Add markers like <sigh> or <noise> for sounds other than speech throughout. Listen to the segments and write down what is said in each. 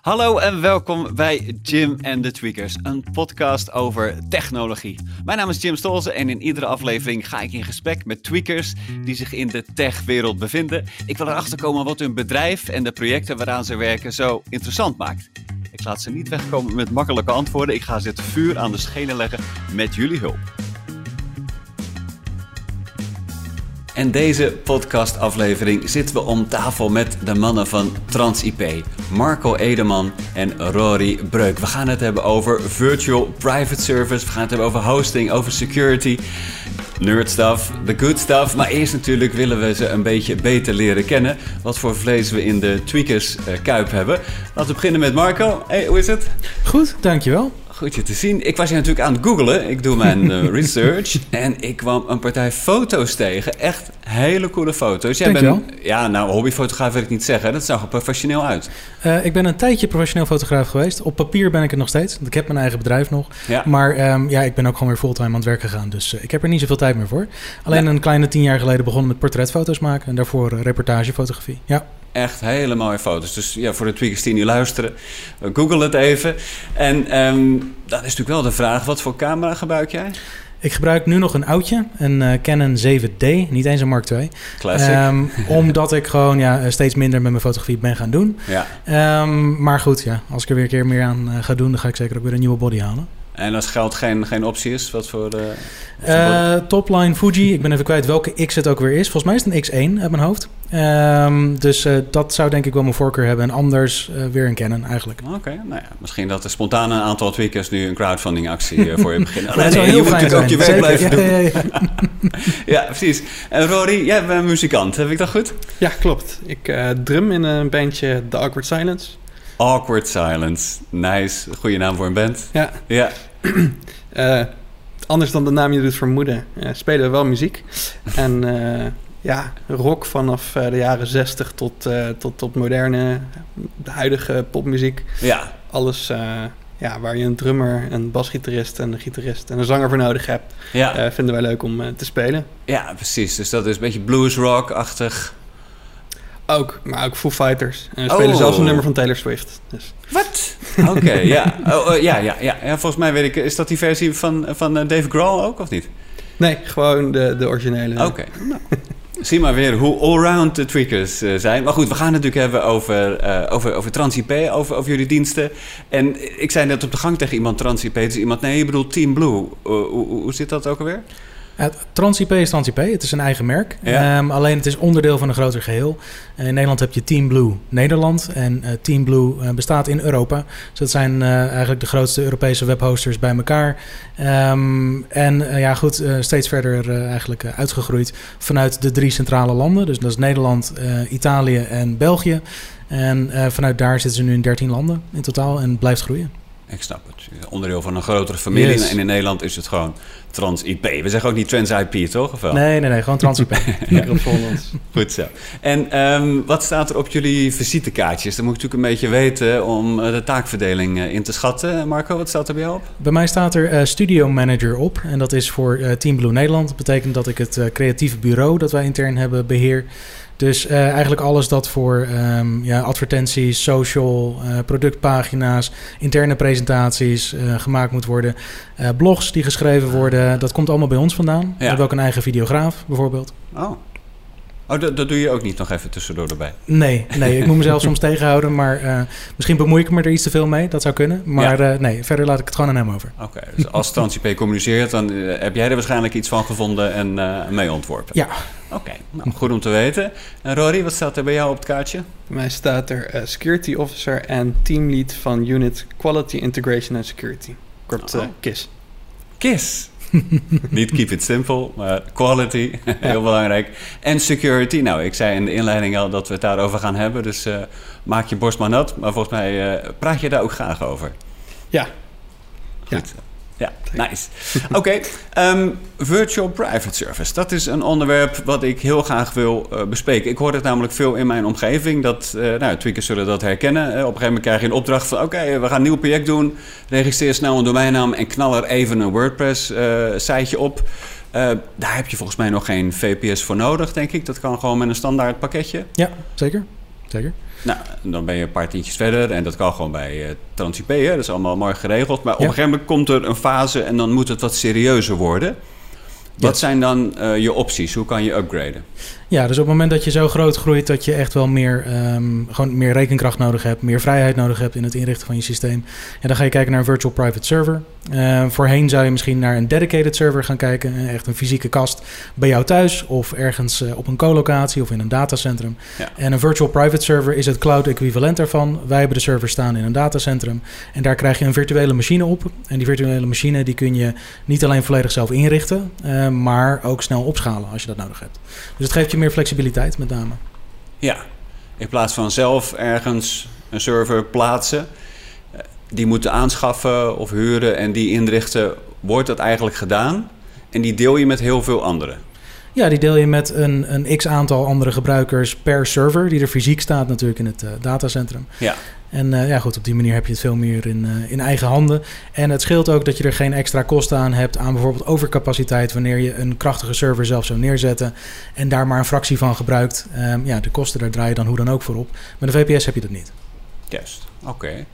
Hallo en welkom bij Jim and the Tweakers, een podcast over technologie. Mijn naam is Jim Stolze en in iedere aflevering ga ik in gesprek met tweakers die zich in de techwereld bevinden. Ik wil erachter komen wat hun bedrijf en de projecten waaraan ze werken zo interessant maakt. Ik laat ze niet wegkomen met makkelijke antwoorden. Ik ga ze het vuur aan de schenen leggen met jullie hulp. En deze podcastaflevering zitten we om tafel met de mannen van TransIP. Marco Edeman en Rory Breuk. We gaan het hebben over virtual private service. We gaan het hebben over hosting, over security. Nerd stuff, the good stuff. Maar eerst natuurlijk willen we ze een beetje beter leren kennen. Wat voor vlees we in de Tweakers uh, Kuip hebben. Laten we beginnen met Marco. Hey, hoe is het? Goed, dankjewel. Goed je te zien. Ik was hier natuurlijk aan het googlen. Ik doe mijn uh, <laughs> research. En ik kwam een partij foto's tegen. Echt hele coole foto's. Jij bent, ja, nou, hobbyfotograaf wil ik niet zeggen. Dat zag er professioneel uit. Uh, ik ben een tijdje professioneel fotograaf geweest. Op papier ben ik het nog steeds. Want ik heb mijn eigen bedrijf nog. Ja. Maar um, ja, ik ben ook gewoon weer fulltime aan het werk gegaan. Dus uh, ik heb er niet zoveel tijd meer voor. Alleen ja. een kleine tien jaar geleden begonnen met portretfoto's maken. En daarvoor reportagefotografie. Ja. Echt hele mooie foto's. Dus ja, voor de tweakers die nu luisteren, google het even. En um, dan is natuurlijk wel de vraag, wat voor camera gebruik jij? Ik gebruik nu nog een oudje, een uh, Canon 7D, niet eens een Mark II. Um, <laughs> omdat ik gewoon ja, steeds minder met mijn fotografie ben gaan doen. Ja. Um, maar goed, ja, als ik er weer een keer meer aan uh, ga doen, dan ga ik zeker ook weer een nieuwe body halen. En als geld geen, geen optie is, wat voor... Uh, uh, topline Fuji, ik ben even kwijt welke X het ook weer is. Volgens mij is het een X1 uit mijn hoofd. Um, dus uh, dat zou denk ik wel mijn voorkeur hebben. En anders weer een Canon eigenlijk. Oké, okay, nou ja, misschien dat er spontaan een aantal tweakers nu een crowdfunding actie voor je <laughs> beginnen. nee, nee, je moet natuurlijk ook je werk blijven ja, doen. Ja, ja, <laughs> ja, precies. En Rory, jij bent muzikant, heb ik dat goed? Ja, klopt. Ik drum in een bandje The Awkward Silence. Awkward Silence, nice. Goede naam voor een band. Ja. Ja. uh, <clears throat> anders dan de naam je doet vermoeden, uh, spelen we wel muziek. <laughs> en uh, ja, rock vanaf de jaren 60 tot, tot, tot moderne, de huidige popmuziek. Ja. Alles ja, waar je een drummer, een basgitarist en een gitarist en een zanger voor nodig hebt, ja. vinden wij leuk om te spelen. Ja, precies. Dus dat is een beetje blues rock-achtig. Ook, maar ook Foo Fighters. En we spelen oh. zelfs een nummer van Taylor Swift. Dus. Wat? <laughs> Oké, okay, ja. Oh, oh, ja, ja, ja. Ja, volgens mij weet ik... Is dat die versie van, van uh, Dave Grohl ook, of niet? Nee, gewoon de, de originele. Oké. Okay. Nou. Zie maar weer hoe allround de tweakers uh, zijn. Maar goed, we gaan het natuurlijk hebben over, uh, over, over TransIP, over, over jullie diensten. En ik zei net op de gang tegen iemand TransIP. Dus iemand, nee, je bedoelt Team Blue. hoe, hoe zit dat ook alweer? TransIP is TransIP. Het is een eigen merk. Ja. Um, alleen het is onderdeel van een groter geheel. Uh, in Nederland heb je Team Blue Nederland. En uh, Team Blue bestaat in Europa. Dus dat zijn eigenlijk de grootste Europese webhosters bij elkaar. Um, en ja, goed, steeds verder eigenlijk uitgegroeid vanuit de drie centrale landen. Dus dat is Nederland, Italië en België. En vanuit daar zitten ze nu in 13 landen in totaal en blijft groeien. Ik snap het. Onderdeel van een grotere familie. Yes. En in Nederland is het gewoon Trans-IP. We zeggen ook niet Trans-IP, toch? Of wel? Nee, nee, nee. Gewoon Trans-IP. <laughs> Goed zo. En um, wat staat er op jullie visitekaartjes? Dan moet ik natuurlijk een beetje weten om uh, de taakverdeling uh, in te schatten. Marco, wat staat er bij jou op? Bij mij staat er uh, Studio Manager op. En dat is voor Team Blue Nederland. Dat betekent dat ik het creatieve bureau dat wij intern hebben beheer. Dus uh, eigenlijk alles dat voor um, ja, advertenties, social, uh, productpagina's, interne presentaties uh, gemaakt moet worden. blogs die geschreven worden, dat komt allemaal bij ons vandaan. Ja. We hebben ook een eigen videograaf bijvoorbeeld. Oh. Oh, dat, dat doe je ook niet nog even tussendoor erbij? Nee, nee ik moet mezelf soms <laughs> tegenhouden. Maar uh, misschien bemoei ik me er iets te veel mee. Dat zou kunnen. Maar ja. uh, nee, verder laat ik het gewoon aan hem over. Oké, okay, dus als TransIP communiceert... dan uh, heb jij er waarschijnlijk iets van gevonden en mee ontworpen? Ja. Oké, okay, nou, goed om te weten. En Rory, wat staat er bij jou op het kaartje? Bij mij staat er Security Officer en Teamlead van Unit Quality Integration and Security. Kort oh. KISS. KISS? <laughs> Niet keep it simple, maar quality, <laughs> heel ja. belangrijk. En security. Nou, ik zei in de inleiding al dat we het daarover gaan hebben. Dus uh, maak je borst maar nat. Maar volgens mij uh, praat je daar ook graag over. Ja. Goed. Ja. Ja, nice. Oké, ehm, virtual private service. Dat is een onderwerp wat ik heel graag wil uh, bespreken. Ik hoor het namelijk veel in mijn omgeving. Dat, uh, nou, tweakers zullen dat herkennen. Uh, op een gegeven moment krijg je een opdracht van... oké, we gaan een nieuw project doen. Registreer snel een domeinnaam en knal er even een WordPress-siteje op. daar heb je volgens mij nog geen VPS voor nodig, denk ik. Dat kan gewoon met een standaard pakketje. Ja, zeker. Zeker. Nou, dan ben je een paar tientjes verder en dat kan gewoon bij uh, TransIP. Hè? Dat is allemaal mooi geregeld. Maar op een gegeven moment komt er een fase en dan moet het wat serieuzer worden. Wat zijn dan uh, je opties? Hoe kan je upgraden? Ja, dus op het moment dat je zo groot groeit dat je echt wel meer, um, gewoon meer rekenkracht nodig hebt, meer vrijheid nodig hebt in het inrichten van je systeem, ja, dan ga je kijken naar een virtual private server. Uh, voorheen zou je misschien naar een dedicated server gaan kijken, echt een fysieke kast bij jou thuis of ergens uh, op een colocatie of in een datacentrum. Ja. En een virtual private server is het cloud equivalent daarvan. Wij hebben de server staan in een datacentrum en daar krijg je een virtuele machine op. En die virtuele machine die kun je niet alleen volledig zelf inrichten, uh, maar ook snel opschalen als je dat nodig hebt. Dus het geeft je meer flexibiliteit met name. Ja, in plaats van zelf ergens een server plaatsen, eh, die moeten aanschaffen of huren en die inrichten, wordt dat eigenlijk gedaan. En die deel je met heel veel anderen. Ja, die deel je met een, een x aantal andere gebruikers per server, die er fysiek staat natuurlijk in het uh, datacentrum. Ja. En uh, ja, goed, op die manier heb je het veel meer in, uh, in eigen handen. En het scheelt ook dat je er geen extra kosten aan hebt aan bijvoorbeeld overcapaciteit wanneer je een krachtige server zelf zou neerzetten en daar maar een fractie van gebruikt. Um, ja, de kosten daar draai je dan hoe dan ook voor op. Met een VPS heb je dat niet. Juist, oké.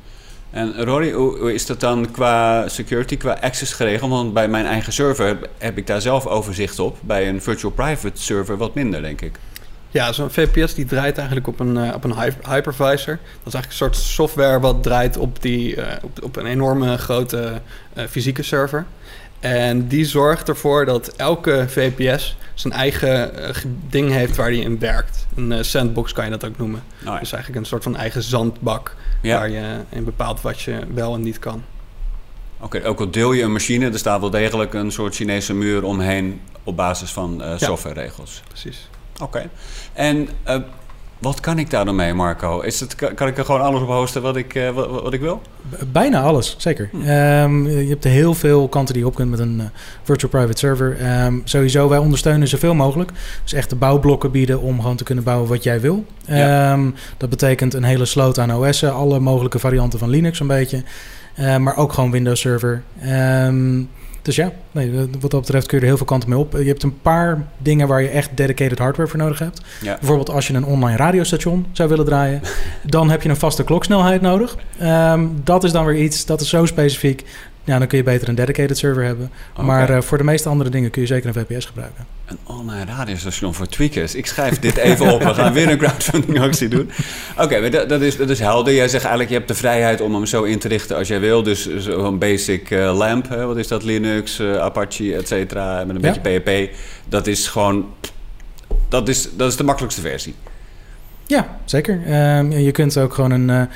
En Rory, hoe is dat dan qua security, qua access geregeld? Want bij mijn eigen server heb ik daar zelf overzicht op. Bij een virtual private server wat minder, denk ik. Ja, zo'n VPS die draait eigenlijk op een, uh, op een hypervisor. Dat is eigenlijk een soort software wat draait op, die, uh, op, op, een enorme grote uh, fysieke server. En die zorgt ervoor dat elke VPS zijn eigen ding heeft waar die in werkt. Een sandbox kan je dat ook noemen. Oh ja. Dus eigenlijk een soort van eigen zandbak ja. waar je in bepaalt wat je wel en niet kan. Oké, okay, ook al deel je een machine, er staat wel degelijk een soort Chinese muur omheen op basis van softwareregels. Ja, precies. Oké. Okay. En uh, wat kan ik daar dan mee, Marco? Is het, kan ik er gewoon alles op hosten wat ik, uh, wat, wat, ik wil? Bijna alles, zeker. Hm. Um, je hebt heel veel kanten die je op kunt met een uh, virtual private server. Um, sowieso, wij ondersteunen zoveel mogelijk. Dus echt de bouwblokken bieden om gewoon te kunnen bouwen wat jij wil. Ja. Um, dat betekent een hele sloot aan OS'en, alle mogelijke varianten van Linux een beetje. maar ook gewoon Windows Server. Dus ja, nee, wat dat betreft kun je er heel veel kanten mee op. Je hebt een paar dingen waar je echt dedicated hardware voor nodig hebt. Ja. Bijvoorbeeld als je een online radiostation zou willen draaien, <laughs> dan heb je een vaste kloksnelheid nodig. Um, dat is dan weer iets, dat is zo specifiek. Ja, dan kun je beter een dedicated server hebben. Okay. Maar uh, voor de meeste andere dingen kun je zeker een VPS gebruiken. Een online radiostation voor tweakers. Ik schrijf dit even op. We gaan weer een crowdfunding actie doen. Oké, okay, dat, dat, is, dat is helder. Jij zegt eigenlijk, je hebt de vrijheid om hem zo in te richten als jij wil. Dus zo'n basic uh, lamp, hè? wat is dat? Linux, uh, Apache, et cetera. Met een ja. beetje PHP. Dat is gewoon... Dat is, dat is de makkelijkste versie. Ja, zeker. Um, je kunt ook gewoon een,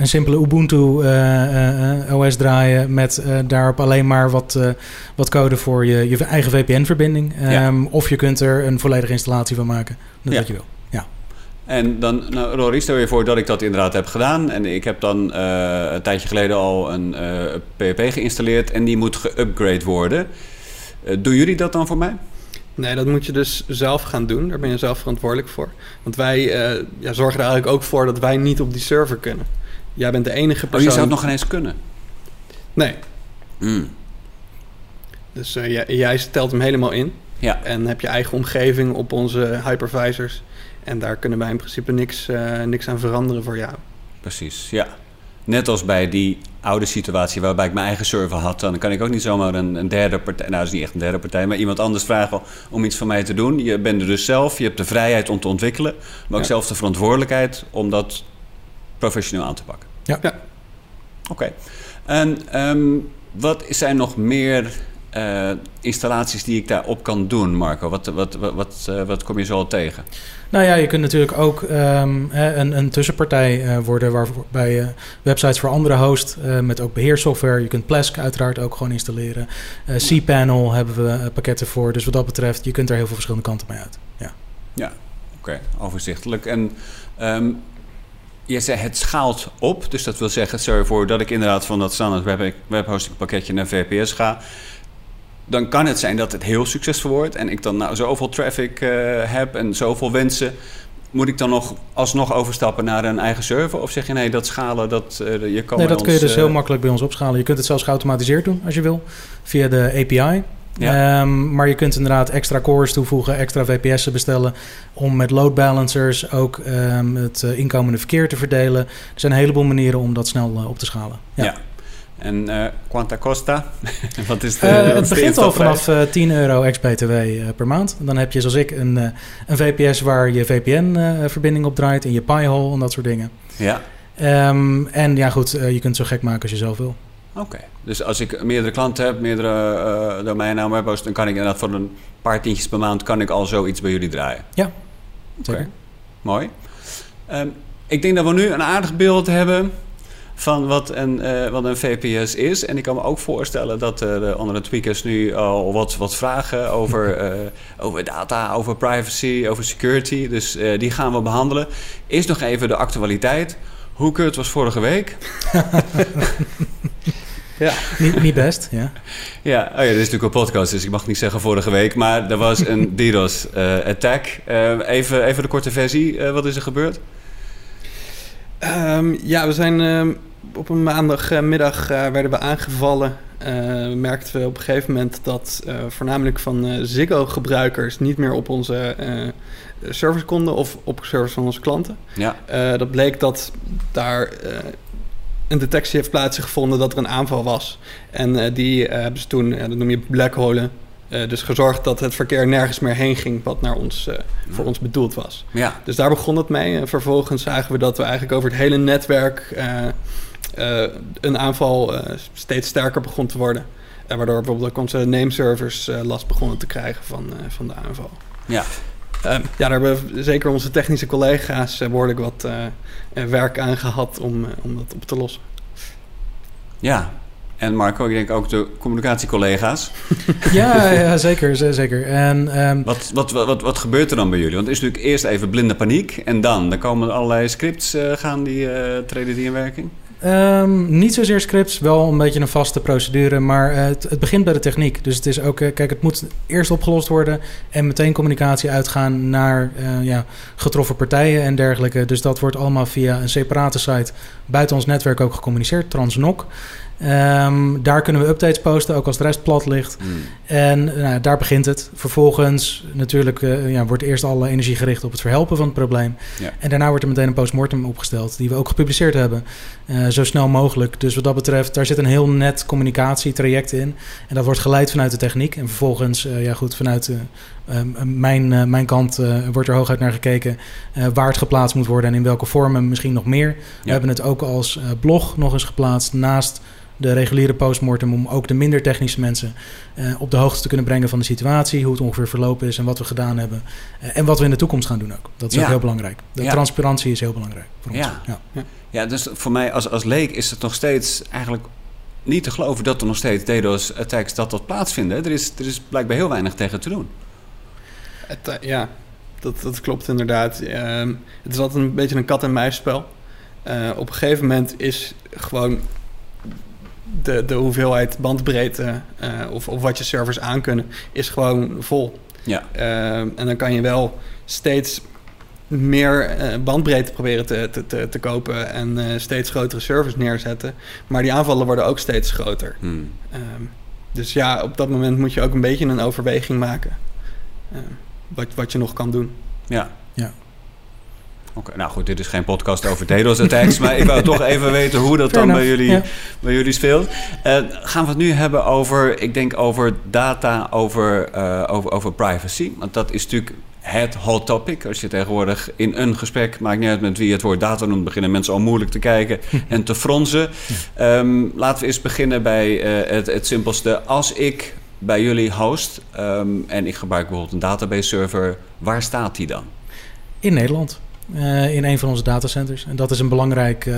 een simpele Ubuntu uh, uh, OS draaien met daarop alleen maar wat, wat code voor je, je eigen VPN-verbinding. Um, ja. Of je kunt er een volledige installatie van maken. Dat ja. wat je wil. Ja. En dan, nou, Rory, stel je voor dat ik dat inderdaad heb gedaan. En ik heb dan een tijdje geleden al een PHP geïnstalleerd en die moet geupgrade worden. doen jullie dat dan voor mij? Nee, dat moet je dus zelf gaan doen. Daar ben je zelf verantwoordelijk voor. Want wij uh, ja, zorgen er eigenlijk ook voor dat wij niet op die server kunnen. Jij bent de enige persoon... Oh, je zou het nog ineens kunnen? Nee. Mm. Dus uh, jij, jij stelt hem helemaal in. Ja. En heb je eigen omgeving op onze hypervisors. En daar kunnen wij in principe niks, uh, niks aan veranderen voor jou. Precies, ja. Net als bij die oude situatie waarbij ik mijn eigen server had, dan kan ik ook niet zomaar een, een derde partij, nou dat is niet echt een derde partij, maar iemand anders vragen om iets van mij te doen. Je bent er dus zelf, je hebt de vrijheid om te ontwikkelen, maar ook ja. zelf de verantwoordelijkheid om dat professioneel aan te pakken. Ja. ja. Oké. Okay. En um, wat zijn nog meer uh, installaties die ik daarop kan doen, Marco? Wat, wat, wat, wat, uh, wat kom je zo al tegen? Nou ja, je kunt natuurlijk ook um, een, een, tussenpartij uh, worden waarbij je websites voor andere host met ook beheersoftware. Je kunt Plesk uiteraard ook gewoon installeren. cPanel hebben we pakketten voor. Dus wat dat betreft, je kunt er heel veel verschillende kanten mee uit. Ja, ja oké, okay. overzichtelijk. En um, je zei het schaalt op. Dus dat wil zeggen, stel je voor dat ik inderdaad van dat standaard web, webhosting pakketje naar VPS ga. Dan kan het zijn dat het heel succesvol wordt. En ik dan nou zoveel traffic uh, heb en zoveel wensen. Moet ik dan nog alsnog overstappen naar een eigen server? Of zeg je nee, dat schalen, dat uh, je kan Nee, dat kun je dus heel makkelijk bij ons opschalen. Je kunt het zelfs geautomatiseerd doen als je wil. Via de API. Ja. Um, maar je kunt inderdaad extra cores toevoegen, extra VPS'en bestellen om met load balancers ook um, het uh, inkomende verkeer te verdelen. Er zijn een heleboel manieren om dat snel uh, op te schalen. Ja. ja. En uh, quanta costa? <laughs> wat is de, het begint al vanaf 10 euro ex-BTW per maand. Dan heb je zoals ik een, een VPS waar je VPN-verbinding op draait in je Pi-hole en dat soort dingen. Ja. Um, en ja goed, je kunt het zo gek maken als je zelf wil. Oké, dus als ik meerdere klanten heb, meerdere uh, domeinnamen heb, dan kan ik inderdaad voor een paar tientjes per maand kan ik al zoiets bij jullie draaien. Ja, oké. Okay. Mooi. Um, ik denk dat we nu een aardig beeld hebben van wat een, uh, wat een VPS is. En ik kan me ook voorstellen dat uh, de andere tweakers nu al wat, wat vragen over, uh, over data, over privacy, over security. Dus die gaan we behandelen. Eerst nog even de actualiteit. Hoe kut was vorige week? <laughs> ja. Niet, niet best, ja. Ja, oh ja, dit is natuurlijk een podcast, dus ik mag niet zeggen vorige week. Maar er was een <laughs> DDoS-attack. Uh, uh, even, even de korte versie. Uh, wat is er gebeurd? Um, ja, we zijn ehm, op een maandagmiddag werden we aangevallen. merkten we op een gegeven moment dat voornamelijk van Ziggo-gebruikers niet meer op onze servers konden of op servers van onze klanten. Ja. Uh, dat bleek dat daar uh, een detectie heeft plaatsgevonden dat er een aanval was. En uh, die hebben ze toen, dat noem je blackholen, dus gezorgd dat het verkeer nergens meer heen ging wat naar ons, voor ons bedoeld was. Ja. Dus daar begon het mee. En vervolgens zagen we dat we eigenlijk over het hele netwerk een aanval steeds sterker begon te worden. En waardoor bijvoorbeeld ook onze nameservers last begonnen te krijgen van, van de aanval. Ja. Um, ja, daar hebben we zeker onze technische collega's uh, behoorlijk wat uh, werk aan gehad om, om dat op te lossen. Ja, en Marco, ik denk ook de communicatiecollega's. <laughs> ja, ja, zeker. zeker. En, um, wat, wat, wat, wat gebeurt er dan bij jullie? Want het is natuurlijk eerst even blinde paniek en dan? Dan komen allerlei scripts, uh, gaan die, treden die in werking? Um, niet zozeer scripts, wel een beetje een vaste procedure, maar uh, het, begint bij de techniek. Dus het is ook, uh, kijk, het moet eerst opgelost worden en meteen communicatie uitgaan naar uh, ja, getroffen partijen en dergelijke. Dus dat wordt allemaal via een separate site buiten ons netwerk ook gecommuniceerd, Transnoc. Um, daar kunnen we updates posten, ook als de rest plat ligt. Mm. En nou, daar begint het. Vervolgens natuurlijk uh, ja, wordt eerst alle energie gericht op het verhelpen van het probleem. Ja. En daarna wordt er meteen een postmortem opgesteld, die we ook gepubliceerd hebben. Uh, zo snel mogelijk. Dus wat dat betreft, daar zit een heel net communicatietraject in. En dat wordt geleid vanuit de techniek. En vervolgens, uh, ja goed, vanuit mijn, mijn kant wordt er hooguit naar gekeken waar het geplaatst moet worden en in welke vormen misschien nog meer. Ja. We hebben het ook als blog nog eens geplaatst naast de reguliere postmortem om ook de minder technische mensen uh, op de hoogte te kunnen brengen van de situatie, hoe het ongeveer verlopen is en wat we gedaan hebben. Uh, en wat we in de toekomst gaan doen ook. Dat is ja. ook heel belangrijk. De ja. transparantie is heel belangrijk voor ons. Ja, ja. ja dus voor mij als, als leek is het nog steeds eigenlijk niet te geloven dat er nog steeds DDoS-attacks dat dat plaatsvinden. Er is, er is blijkbaar heel weinig tegen te doen. Het, uh, ja, dat, dat klopt inderdaad. Ehm, het is altijd een beetje een kat-en-muisspel. op een gegeven moment is gewoon de, de hoeveelheid bandbreedte uh, of, of wat je servers aankunnen, is gewoon vol. Ja. Uh, en dan kan je wel steeds meer uh, bandbreedte proberen te, te, te, te kopen en steeds grotere servers neerzetten. Maar die aanvallen worden ook steeds groter. Hmm. Um, dus ja, op dat moment moet je ook een beetje een overweging maken. wat, wat je nog kan doen. Ja. ja. Okay, nou goed, dit is geen podcast over DDoS-attacks, maar ik wou toch even weten hoe dat Fair dan bij jullie, ja. bij jullie speelt. Uh, gaan we het nu hebben over, ik denk over data, over, uh, over, over privacy. Want dat is natuurlijk het hot topic. Als je tegenwoordig in een gesprek, maakt niet uit met wie het woord data noemt, beginnen mensen al moeilijk te kijken <laughs> en te fronsen. Um, laten we eens beginnen bij uh, het, het simpelste. Als ik bij jullie host um, en ik gebruik bijvoorbeeld een database server, waar staat die dan? In Nederland. Uh, in een van onze datacenters. En dat is een belangrijk uh,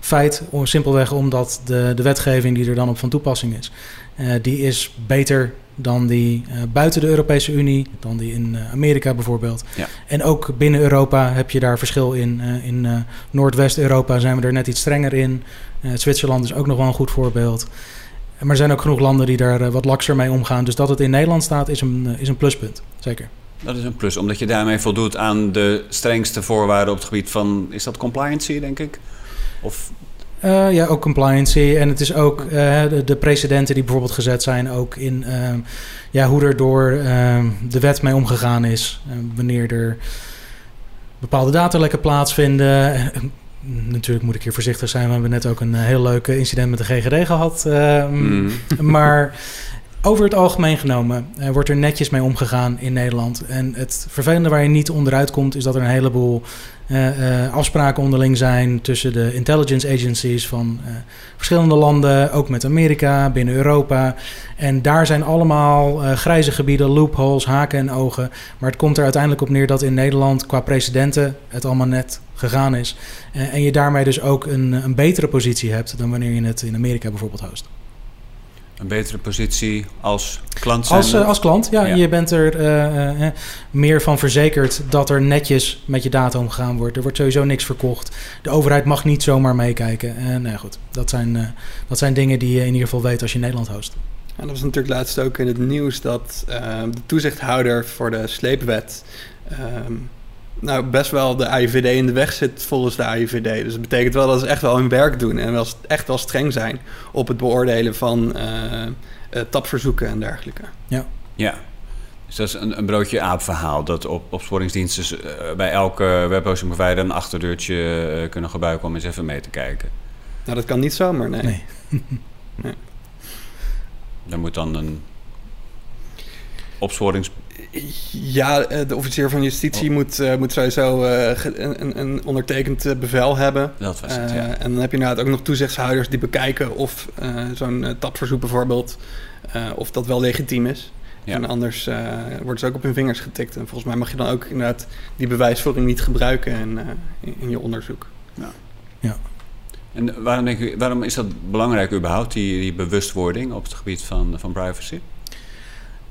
feit, om, simpelweg omdat de, de wetgeving die er dan op van toepassing is, uh, die is beter dan die buiten de Europese Unie, dan die in Amerika bijvoorbeeld. Ja. En ook binnen Europa heb je daar verschil in. In Noordwest-Europa zijn we er net iets strenger in. Zwitserland is ook nog wel een goed voorbeeld. Maar er zijn ook genoeg landen die daar wat lakser mee omgaan. Dus dat het in Nederland staat is een, is een pluspunt, zeker. Dat is een plus, omdat je daarmee voldoet aan de strengste voorwaarden op het gebied van... is dat compliancy, denk ik? Of uh, ja, ook compliancy. En het is ook uh, de, de, precedenten die bijvoorbeeld gezet zijn, ook in uh, ja, hoe er door ehm, de wet mee omgegaan is. wanneer er bepaalde datalekken plaatsvinden. Natuurlijk moet ik hier voorzichtig zijn. We hebben net ook een heel leuk incident met de GGD gehad. Mm. <laughs> Maar over het algemeen genomen wordt er netjes mee omgegaan in Nederland. En het vervelende waar je niet onderuit komt, is dat er een heleboel uh, afspraken onderling zijn tussen de intelligence agencies van verschillende landen, ook met Amerika, binnen Europa. En daar zijn allemaal grijze gebieden, loopholes, haken en ogen. Maar het komt er uiteindelijk op neer dat in Nederland qua presidenten het allemaal net gegaan is. en je daarmee dus ook een, een betere positie hebt dan wanneer je het in Amerika bijvoorbeeld host een betere positie als klant zijn? Als, uh, als klant, ja, Je bent er uh, uh, meer van verzekerd dat er netjes met je data omgegaan wordt. Er wordt sowieso niks verkocht. De overheid mag niet zomaar meekijken. En nou goed, dat zijn, dat zijn dingen die je in ieder geval weet als je in Nederland host. En dat was natuurlijk laatst ook in het nieuws dat de toezichthouder voor de sleepwet... Ehm, nou, best wel de AIVD in de weg zit volgens de AIVD. Dus dat betekent wel dat ze echt wel hun werk doen en wel, echt wel streng zijn op het beoordelen van uh, uh, tapverzoeken en dergelijke. Ja. Ja. Dus dat is een, een broodje aap verhaal. Dat op, opsporingsdiensten uh, bij elke webhosting provider een achterdeurtje kunnen gebruiken om eens even mee te kijken. Nou, dat kan niet zomaar, nee. Nee. nee. Dan moet dan een opsporings ja, eh, de officier van justitie oh. moet, uh, moet sowieso uh, een, een, ondertekend bevel hebben. Dat was het, ja. En dan heb je inderdaad ook nog toezichtshouders die bekijken of zo'n tapverzoek bijvoorbeeld, of dat wel legitiem is. Ja. En anders worden ze ook op hun vingers getikt. En volgens mij mag je dan ook inderdaad die bewijsvoering niet gebruiken in, in je onderzoek. Ja. ja. En waarom, denk u, waarom is dat belangrijk überhaupt, die, die bewustwording op het gebied van, van privacy?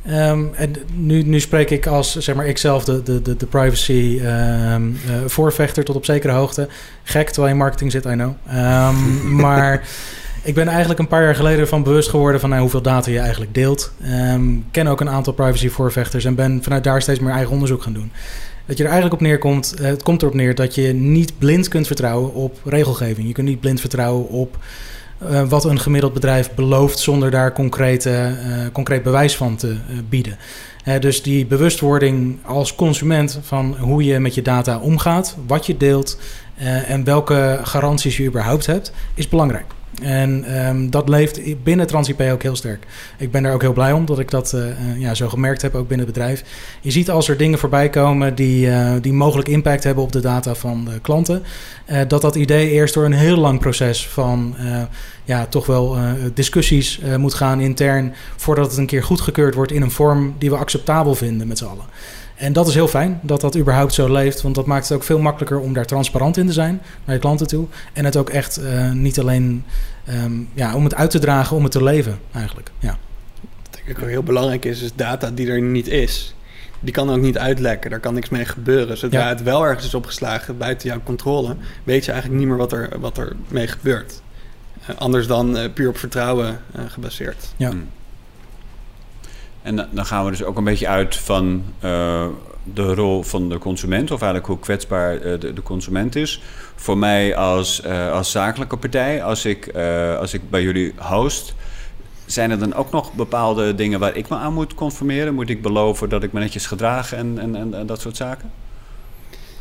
Um, en nu, nu spreek ik als, zeg maar, ikzelf de, de, de, de privacy um, uh, voorvechter tot op zekere hoogte. Gek, terwijl je in marketing zit, I know. Um, <laughs> maar ik ben eigenlijk een paar jaar geleden van bewust geworden van nou, hoeveel data je eigenlijk deelt. Ken ook een aantal privacy voorvechters en ben vanuit daar steeds meer eigen onderzoek gaan doen. Dat je er eigenlijk op neerkomt, uh, het komt erop neer dat je niet blind kunt vertrouwen op regelgeving. Je kunt niet blind vertrouwen op uh, wat een gemiddeld bedrijf belooft zonder daar concrete, uh, concreet bewijs van te uh, bieden. dus die bewustwording als consument van hoe je met je data omgaat, wat je deelt en welke garanties je überhaupt hebt, is belangrijk. En um, dat leeft binnen TransIP ook heel sterk. Ik ben daar ook heel blij om dat ik dat uh, ja, zo gemerkt heb, ook binnen het bedrijf. Je ziet als er dingen voorbij komen die, uh, die mogelijk impact hebben op de data van de klanten, dat dat idee eerst door een heel lang proces van ja, toch wel discussies moet gaan intern, voordat het een keer goedgekeurd wordt in een vorm die we acceptabel vinden met z'n allen. En dat is heel fijn dat dat überhaupt zo leeft. Want dat maakt het ook veel makkelijker om daar transparant in te zijn naar je klanten toe. En het ook echt uh, niet alleen um, ja, om het uit te dragen, om het te leven eigenlijk. Ja. Wat denk ik ook heel belangrijk is, is data die er niet is. Die kan ook niet uitlekken, daar kan niks mee gebeuren. Zodra ja. het wel ergens is opgeslagen buiten jouw controle, weet je eigenlijk niet meer wat er, wat er mee gebeurt. Uh, anders dan uh, puur op vertrouwen gebaseerd. Ja. Hmm. En dan gaan we dus ook een beetje uit van uh, de rol van de consument, of eigenlijk hoe kwetsbaar uh, de, de, consument is. Voor mij als, uh, als zakelijke partij, als ik, als ik bij jullie host, zijn er dan ook nog bepaalde dingen waar ik me aan moet conformeren? Moet ik beloven dat ik me netjes gedraag en, en, en dat soort zaken?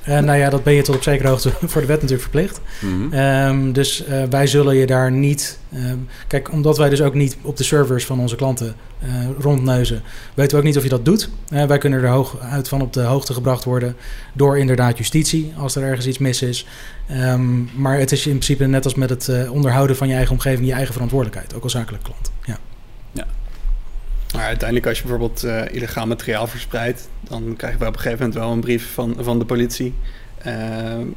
Uh, nou ja, dat ben je tot op zekere hoogte <laughs> voor de wet natuurlijk verplicht. Mm -hmm. um, dus uh, wij zullen je daar niet. Um, kijk, omdat wij dus ook niet op de servers van onze klanten uh, rondneuzen, weten we ook niet of je dat doet. wij kunnen er hoog uit van op de hoogte gebracht worden door inderdaad justitie als er ergens iets mis is. Um, maar het is in principe net als met het onderhouden van je eigen omgeving je eigen verantwoordelijkheid, ook als zakelijke klant. Ja. ja. Maar uiteindelijk als je bijvoorbeeld uh, illegaal materiaal verspreidt... dan krijgen we op een gegeven moment wel een brief van, van de politie... Uh,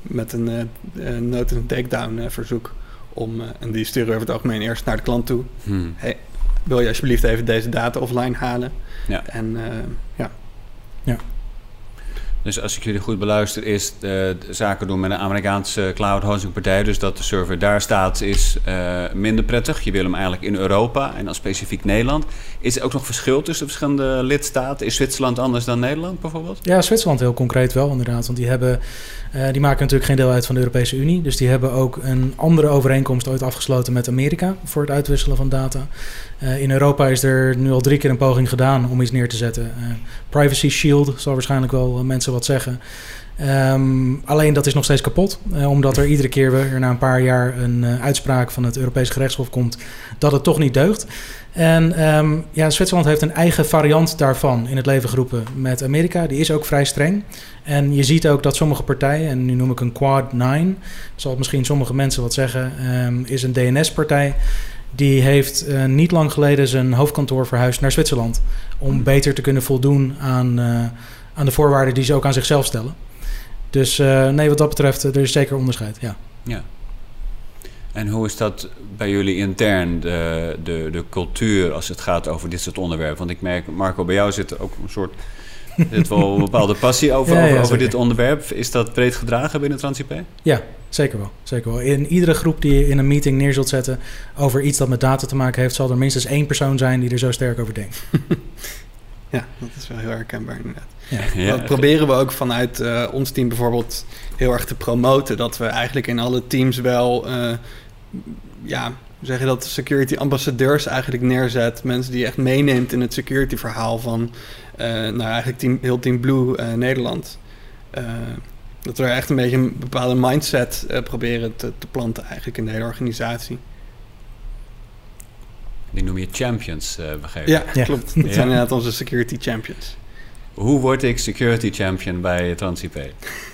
met een uh, note- en takedown verzoek. Om, en die sturen we over het algemeen eerst naar de klant toe. Hmm. Hey, wil je alsjeblieft even deze data offline halen? Ja. En ja. Ja. Dus als ik jullie goed beluister, is de, de zaken doen met een Amerikaanse cloud hosting partij. Dus dat de server daar staat, is uh, minder prettig. Je wil hem eigenlijk in Europa en dan specifiek Nederland. Is er ook nog verschil tussen de verschillende lidstaten? Is Zwitserland anders dan Nederland bijvoorbeeld? Ja, Zwitserland heel concreet wel inderdaad. Want die, hebben, uh, die maken natuurlijk geen deel uit van de Europese Unie. Dus die hebben ook een andere overeenkomst ooit afgesloten met Amerika voor het uitwisselen van data. In Europa is er nu al drie keer een poging gedaan om iets neer te zetten. Privacy Shield zal waarschijnlijk wel mensen wat zeggen. Um, alleen dat is nog steeds kapot, uh, omdat er iedere keer weer na een paar jaar een uh, uitspraak van het Europees gerechtshof komt dat het toch niet deugt. En um, ja, Zwitserland heeft een eigen variant daarvan in het leven geroepen met Amerika. Die is ook vrij streng. En je ziet ook dat sommige partijen, en nu noem ik een Quad 9, zal misschien sommige mensen wat zeggen, um, is een DNS-partij. Die heeft uh, niet lang geleden zijn hoofdkantoor verhuisd naar Zwitserland. Om beter te kunnen voldoen aan, aan de voorwaarden die ze ook aan zichzelf stellen. Dus uh, nee, wat dat betreft, er is zeker onderscheid. Ja. ja. En hoe is dat bij jullie intern, de, de, de cultuur als het gaat over dit soort onderwerpen? Want ik merk, Marco, bij jou zit er ook een soort. Dit wel een bepaalde passie over, <laughs> ja, ja, over, over dit onderwerp. Is dat breed gedragen binnen TransIP? Ja, zeker wel, zeker wel. In iedere groep die je in een meeting neer zult zetten over iets dat met data te maken heeft, zal er minstens één persoon zijn die er zo sterk over denkt. <laughs> ja, dat is wel heel herkenbaar inderdaad. Ja. Dat proberen we ook vanuit uh, ons team bijvoorbeeld heel erg te promoten. Dat we eigenlijk in alle teams wel, uh, ja, hoe zeg je dat, security ambassadeurs eigenlijk neerzet. Mensen die je echt meeneemt in het security verhaal van, uh, nou eigenlijk team, heel Team Blue Nederland. dat we er echt een beetje een bepaalde mindset proberen te, te planten eigenlijk in de hele organisatie. Die noem je champions, uh, begrepen. Ja, ja, klopt. <laughs> Dat zijn inderdaad onze security champions. Hoe word ik security champion bij TransIP? <laughs>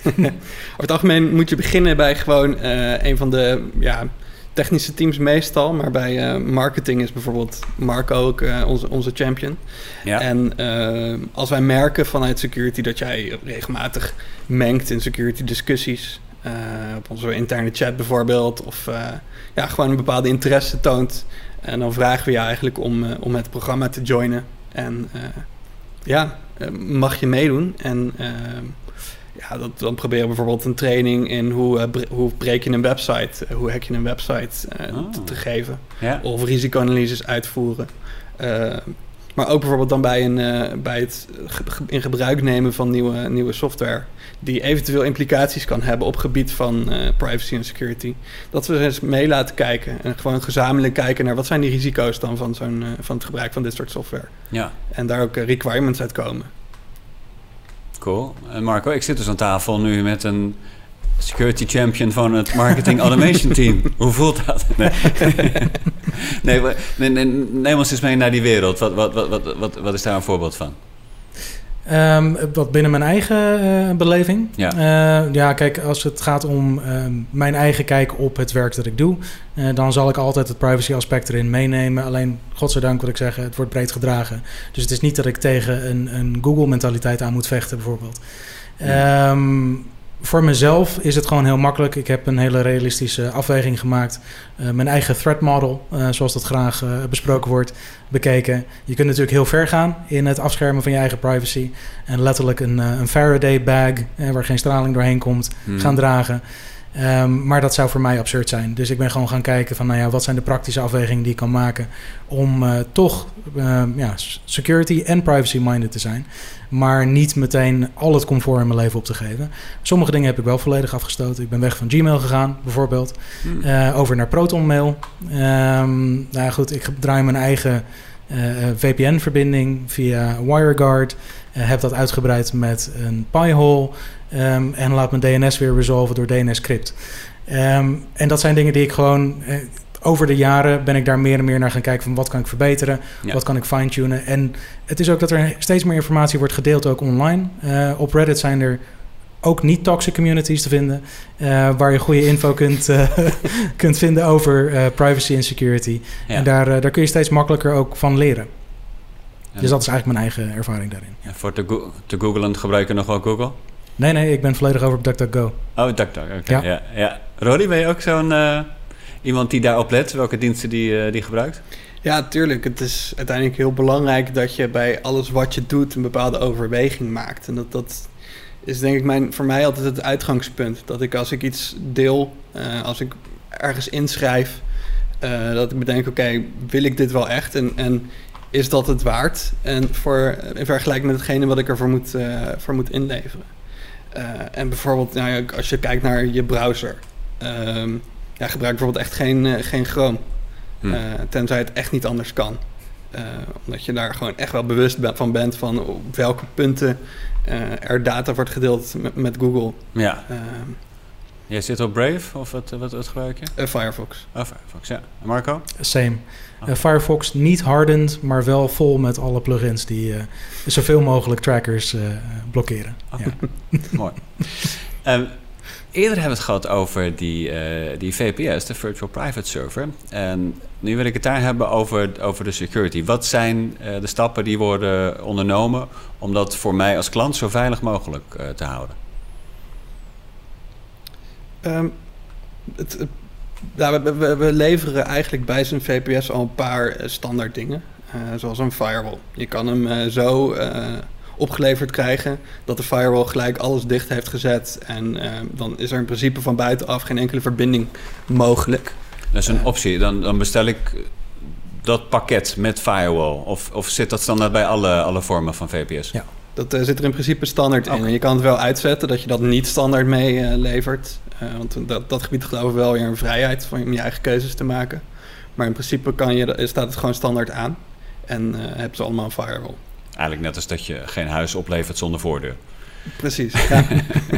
Over het algemeen moet je beginnen bij gewoon uh, een van de ja, technische teams meestal. Maar bij uh, marketing is bijvoorbeeld Marco ook uh, onze, onze champion. Ja. En als wij merken vanuit security dat jij regelmatig mengt in security discussies... op onze interne chat bijvoorbeeld... of ja, gewoon een bepaalde interesse toont... en dan vragen we je eigenlijk om, om het programma te joinen... En ja, eh, mag je meedoen. En uh, ja, dat, dan proberen we bijvoorbeeld een training in hoe, uh, hoe breek je een website, hoe hack je een website oh. te, te, geven. Ja. Of risicoanalyses uitvoeren. Maar ook bijvoorbeeld dan bij, een, bij het in gebruik nemen van nieuwe, nieuwe software. Die eventueel implicaties kan hebben op gebied van privacy en security. Dat we eens mee laten kijken. En gewoon gezamenlijk kijken naar wat zijn die risico's dan van, zo'n, van het gebruik van dit soort software. Ja. En daar ook requirements uit komen. Cool. En Marco, ik zit dus aan tafel nu met een security champion van het marketing automation <laughs> team. Hoe voelt dat? Nee, <laughs> nee, nee, nee neem ons eens mee naar die wereld. Wat, wat, wat, wat, wat is daar een voorbeeld van? Um, wat binnen mijn eigen uh, beleving. Ja. Uh, ja, kijk, als het gaat om uh, mijn eigen kijk op het werk dat ik doe, eh, dan zal ik altijd het privacy aspect erin meenemen. Alleen, godzijdank wil ik zeggen, het wordt breed gedragen. Dus het is niet dat ik tegen een, een Google-mentaliteit aan moet vechten, bijvoorbeeld. Ja. Um, voor mezelf is het gewoon heel makkelijk. Ik heb een hele realistische afweging gemaakt. Uh, mijn eigen threat model, uh, zoals dat graag uh, besproken wordt, bekeken. Je kunt natuurlijk heel ver gaan in het afschermen van je eigen privacy. En letterlijk een, een Faraday bag, waar geen straling doorheen komt, hmm. gaan dragen. Um, maar dat zou voor mij absurd zijn. Dus ik ben gewoon gaan kijken van, nou ja, wat zijn de praktische afwegingen die ik kan maken om uh, toch uh, ja, security en privacy minded te zijn, maar niet meteen al het comfort in mijn leven op te geven. Sommige dingen heb ik wel volledig afgestoten. Ik ben weg van Gmail gegaan, bijvoorbeeld, hmm. uh, over naar ProtonMail. Um, nou goed, ik draai mijn eigen VPN-verbinding via WireGuard. heb dat uitgebreid met een Pi-hole. Um, en laat mijn DNS weer resolven door DNS Crypt. Um, en dat zijn dingen die ik gewoon. Uh, over de jaren ben ik daar meer en meer naar gaan kijken van wat kan ik verbeteren, ja. wat kan ik fine-tunen. En het is ook dat er steeds meer informatie wordt gedeeld ook online. Uh, op Reddit zijn er ook niet toxic communities te vinden, uh, waar je goede info kunt, uh, <laughs> kunt vinden over privacy en security. Ja. En daar, daar kun je steeds makkelijker ook van leren. Ja. Dus dat is eigenlijk mijn eigen ervaring daarin. Ja, voor te, go te googlen gebruiken nog wel Google? Nee, nee, ik ben volledig over op DuckDuckGo. Oh, DuckDuck, oké. Okay. Ja. ja. ja. Rory, ben je ook zo'n... Uh... iemand die daarop let, welke diensten die, die gebruikt? Ja, tuurlijk. Het is uiteindelijk heel belangrijk dat je bij alles wat je doet een bepaalde overweging maakt. En dat, dat is denk ik mijn, voor mij altijd het uitgangspunt. Dat ik als ik iets deel, als ik ergens inschrijf, dat ik bedenk, oké, wil ik dit wel echt? En, en is dat het waard? En voor, in vergelijking met hetgene wat ik ervoor moet, uh, voor moet inleveren. Uh, en bijvoorbeeld, nou, als je kijkt naar je browser. Um, ja, gebruik bijvoorbeeld echt geen, uh, geen Chrome. Hm. tenzij het echt niet anders kan. omdat je daar gewoon echt wel bewust van bent van op welke punten er data wordt gedeeld met, met Google. Ja. Ehm, Jij zit op Brave of wat, wat, wat gebruik je? Firefox. Oh, Firefox, ja. En Marco? Same. Uh, Firefox niet hardened, maar wel vol met alle plugins die uh, zoveel mogelijk trackers uh, blokkeren. Ja. <laughs> Mooi. Um, eerder hebben we het gehad over die, die VPS, de Virtual Private Server. En nu wil ik het daar hebben over, over de security. Wat zijn de stappen die worden ondernomen om dat voor mij als klant zo veilig mogelijk te houden? Um, het, nou, we, we, leveren eigenlijk bij zijn VPS al een paar eh, standaard dingen. Uh, zoals een firewall. Je kan hem uh, zo opgeleverd krijgen dat de firewall gelijk alles dicht heeft gezet. En dan is er in principe van buitenaf geen enkele verbinding mogelijk. Dat is een optie. Dan, dan bestel ik dat pakket met firewall. Of, of zit dat standaard bij alle, alle vormen van VPS? Ja. Dat zit er in principe standaard in. En je kan het wel uitzetten dat je dat niet standaard meelevert. Uh, want dat, dat gebied geloof ik wel weer een vrijheid om je eigen keuzes te maken. Maar in principe kan je, staat het gewoon standaard aan. En uh, hebben ze allemaal een firewall. Eigenlijk net als dat je geen huis oplevert zonder voordeur. Precies, <laughs> ja.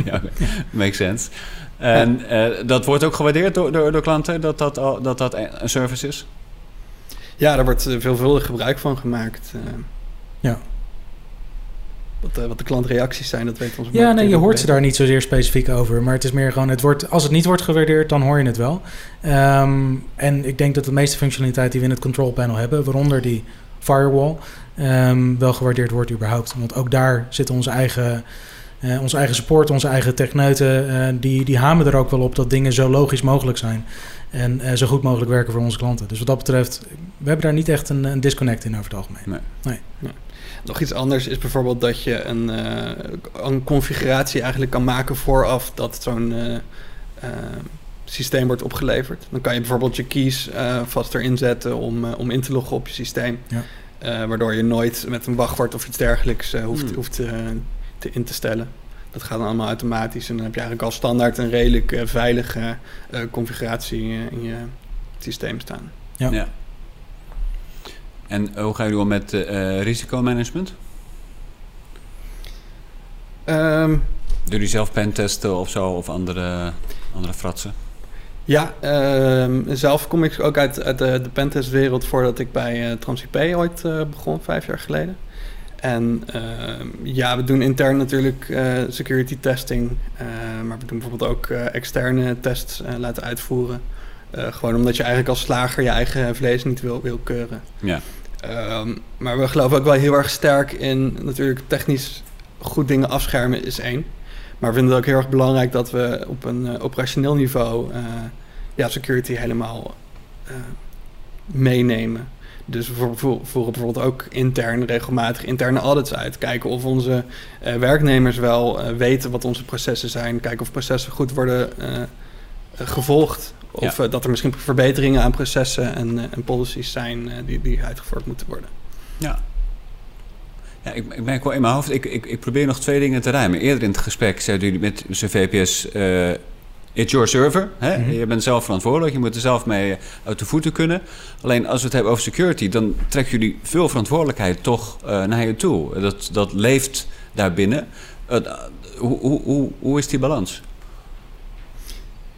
ja makes sense. En uh, dat wordt ook gewaardeerd door, door, door klanten, dat dat, al, dat dat een service is? Ja, daar wordt veelvuldig gebruik van gemaakt. ja. Wat, uh, wat de klantreacties zijn, dat weten onze Ja, nee, je hoort ze daar niet zozeer specifiek over. Maar het is meer gewoon, het wordt, als het niet wordt gewaardeerd, dan hoor je het wel. Um, en ik denk dat de meeste functionaliteit die we in het control panel hebben, waaronder die firewall, um, wel gewaardeerd wordt überhaupt. Want ook daar zitten onze eigen... Uh, onze eigen support, onze eigen techneuten, uh, die, die hamen er ook wel op dat dingen zo logisch mogelijk zijn. En uh, zo goed mogelijk werken voor onze klanten. Dus wat dat betreft, we hebben daar niet echt een, een disconnect in over het algemeen. Nee. nee. nee. Nog iets anders is bijvoorbeeld dat je een, uh, een configuratie eigenlijk kan maken vooraf dat zo'n uh, uh, systeem wordt opgeleverd. Dan kan je bijvoorbeeld je keys vast erin zetten om, om in te loggen op je systeem. Ja. waardoor je nooit met een wachtwoord of iets dergelijks hoeft, hmm. hoeft te in te stellen. Dat gaat dan allemaal automatisch. En dan heb je eigenlijk al standaard een redelijk veilige configuratie in je systeem staan. Ja. ja. En hoe gaan jullie om met uh, risicomanagement? Um, Doe jullie zelf pentesten of zo, of andere, andere fratsen? Ja, uh, zelf kom ik ook uit, uit de, de pentestwereld voordat ik bij uh, TransIP ooit uh, begon, vijf jaar geleden. En ehm, ja, we doen intern natuurlijk security testing, maar we doen bijvoorbeeld ook externe tests laten uitvoeren. gewoon omdat je eigenlijk als slager je eigen vlees niet wil, wil keuren. Ja. Um, maar we geloven ook wel heel erg sterk in natuurlijk technisch goed dingen afschermen is één. Maar we vinden het ook heel erg belangrijk dat we op een uh, operationeel niveau uh, ja, security helemaal uh, meenemen. Dus we voeren bijvoorbeeld ook intern regelmatig interne audits uit. Kijken of onze werknemers wel weten wat onze processen zijn. Kijken of processen goed worden gevolgd. Of ja. dat er misschien verbeteringen aan processen en, en policies zijn die, die uitgevoerd moeten worden. Ja, ja, ik, ik merk wel in mijn hoofd, ik, ik, ik probeer nog twee dingen te ruimen. Eerder in het gesprek zeiden jullie met zijn VPS, uh, it's your server. Hè? Mhm. Je bent zelf verantwoordelijk, je moet er zelf mee uit de voeten kunnen. Alleen als we het hebben over security, dan trekken jullie veel verantwoordelijkheid toch uh, naar je toe. Dat, dat leeft daarbinnen. Uh, hoe, hoe, hoe, hoe is die balans?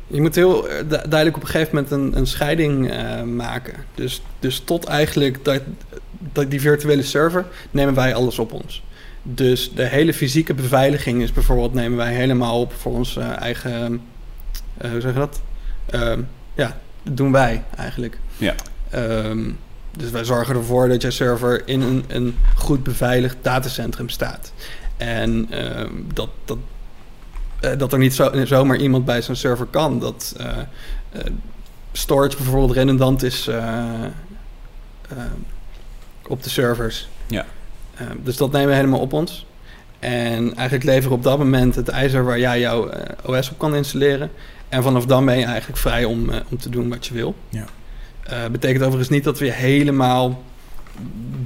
Je moet heel duidelijk op een gegeven moment een, een scheiding uh, maken. Dus, dus tot eigenlijk dat, dat die virtuele server nemen wij alles op ons. Dus de hele fysieke beveiliging is bijvoorbeeld nemen wij helemaal op voor onze eigen. Uh, hoe zeg je dat? Uh, ja, dat doen wij eigenlijk. Ja. Um, dus wij zorgen ervoor dat je server in een, een goed beveiligd datacentrum staat. En uh, dat, dat uh, dat er niet zo, zomaar iemand bij zo'n server kan. Dat, uh, storage bijvoorbeeld redundant is eh, op de servers. Ja. dus dat nemen we helemaal op ons. En eigenlijk leveren op dat moment het ijzer waar jij jouw OS op kan installeren. En vanaf dan ben je eigenlijk vrij om, om te doen wat je wil. Ja. betekent overigens niet dat we je helemaal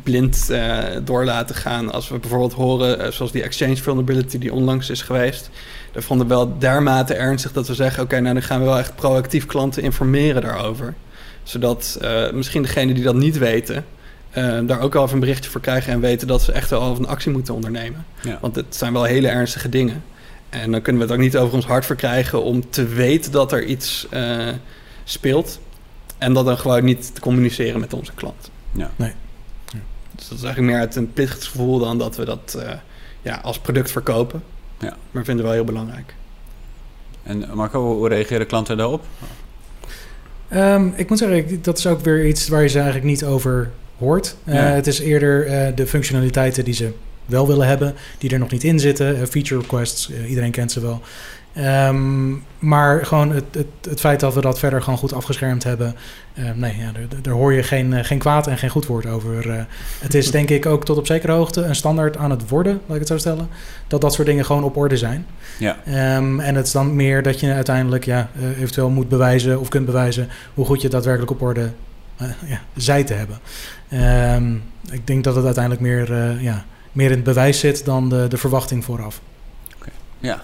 blind uh, door laten gaan. Als we bijvoorbeeld horen, uh, zoals die exchange vulnerability die onlangs is geweest. Daar vonden we wel dermate ernstig dat we zeggen... oké, nou dan gaan we wel echt proactief klanten informeren daarover. Zodat uh, misschien degenen die dat niet weten... daar ook al even een berichtje voor krijgen... en weten dat ze echt wel een actie moeten ondernemen. Ja. Want het zijn wel hele ernstige dingen. En dan kunnen we het ook niet over ons hart verkrijgen... om te weten dat er iets speelt... en dat dan gewoon niet te communiceren met onze klant. Ja. Nee. Dus dat is eigenlijk meer uit een plichtsgevoel dan dat we dat uh, ja, als product verkopen. Ja. Maar vinden we wel heel belangrijk. En Marco, hoe reageren klanten daarop? Um, ik moet zeggen, dat is ook weer iets waar je ze eigenlijk niet over hoort. Uh, ja. Het is eerder uh, de functionaliteiten die ze wel willen hebben, die er nog niet in zitten. feature requests, iedereen kent ze wel. Um, maar gewoon het, het, het, feit dat we dat verder gewoon goed afgeschermd hebben. Uh, nee, ja, daar, hoor je geen, uh, geen kwaad en geen goed woord over. Uh, het is <laughs> denk ik ook tot op zekere hoogte een standaard aan het worden, laat ik het zo stellen. Dat dat soort dingen gewoon op orde zijn. Ja. Um, en het is dan meer dat je uiteindelijk ja, eventueel moet bewijzen of kunt bewijzen hoe goed je daadwerkelijk op orde ja, zij te hebben. Um, ik denk dat het uiteindelijk meer, ja, meer in het bewijs zit dan de, de verwachting vooraf. Okay. Ja.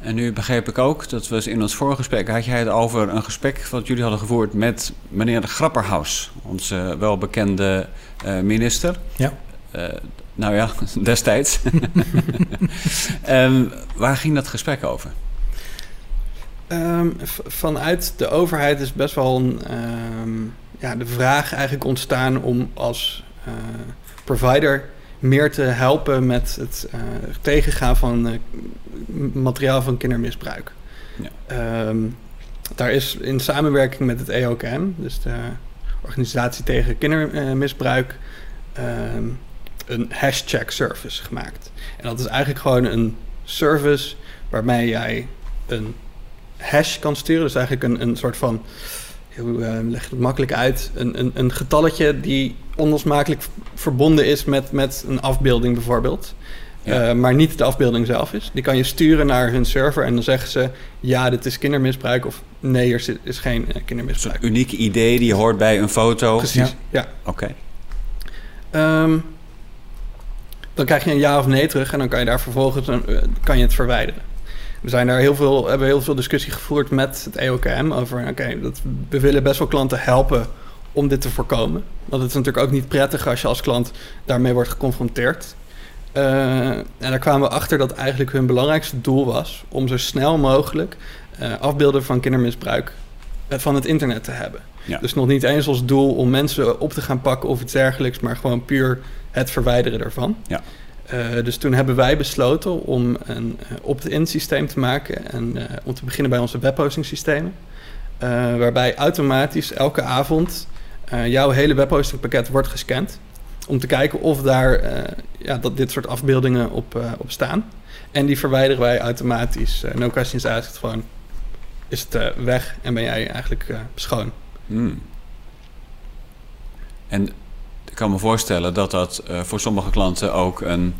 En nu begreep ik ook, dat was in ons vorige gesprek, had jij het over een gesprek wat jullie hadden gevoerd met meneer Grapperhaus, onze welbekende uh, minister. Ja. Uh, nou ja, <laughs> destijds. um, <laughs> waar ging dat gesprek over? Um, vanuit de overheid is best wel een, um, ja, de vraag eigenlijk ontstaan om als uh, provider meer te helpen met het uh, tegengaan van uh, materiaal van kindermisbruik. Ja. Um, daar is in samenwerking met het EOKM, dus de Organisatie tegen Kindermisbruik, um, een hashtag service gemaakt. En dat is eigenlijk gewoon een service waarmee jij een hash kan sturen. Dus eigenlijk een, een soort van hoe uh, leg je het makkelijk uit? Een, een, een getalletje die onlosmakelijk verbonden is met, met een afbeelding bijvoorbeeld. Ja. Uh, maar niet de afbeelding zelf is. Die kan je sturen naar hun server en dan zeggen ze... ja, dit is kindermisbruik of nee, er is geen uh, kindermisbruik. Een uniek idee die hoort bij een foto. Precies, ja. ja. Oké. Okay. Um, dan krijg je een ja of nee terug en dan kan je daar vervolgens een, kan je het verwijderen. We zijn daar heel veel, hebben heel veel discussie gevoerd met het EOKM over... oké, okay, we willen best wel klanten helpen om dit te voorkomen. Want het is natuurlijk ook niet prettig als je als klant daarmee wordt geconfronteerd. Uh, en daar kwamen we achter dat eigenlijk hun belangrijkste doel was... om zo snel mogelijk uh, afbeelden van kindermisbruik van het internet te hebben. Ja. Dus nog niet eens als doel om mensen op te gaan pakken of iets dergelijks... maar gewoon puur het verwijderen ervan. Ja. Dus toen hebben wij besloten om een opt-in systeem te maken en om te beginnen bij onze webhosting systemen. waarbij automatisch elke avond jouw hele webhosting pakket wordt gescand. Om te kijken of daar ja, dat dit soort afbeeldingen op, op staan. En die verwijderen wij automatisch. no questions asked. Gewoon is het weg en ben jij eigenlijk schoon. Hmm. En ik kan me voorstellen dat dat uh, voor sommige klanten ook een,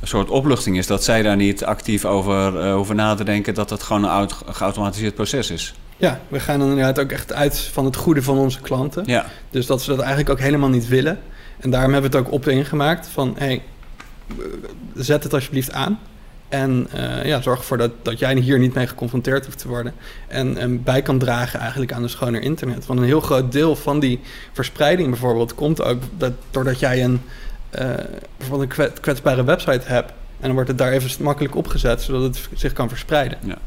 een, soort opluchting is. Dat zij daar niet actief over uh, hoeven na te denken. Dat het gewoon een geautomatiseerd proces is. Ja, we gaan dan inderdaad ook echt uit van het goede van onze klanten. Ja. Dus dat ze dat eigenlijk ook helemaal niet willen. En daarom hebben we het ook op ingemaakt van... hey, zet het alsjeblieft aan. En uh, ja, zorg ervoor dat, dat jij hier niet mee geconfronteerd hoeft te worden. En, en bij kan dragen eigenlijk aan een schoner internet. Want een heel groot deel van die verspreiding bijvoorbeeld komt ook dat, doordat jij een, uh, bijvoorbeeld een kwetsbare website hebt. En dan wordt het daar even makkelijk opgezet, zodat het zich kan verspreiden. Ja.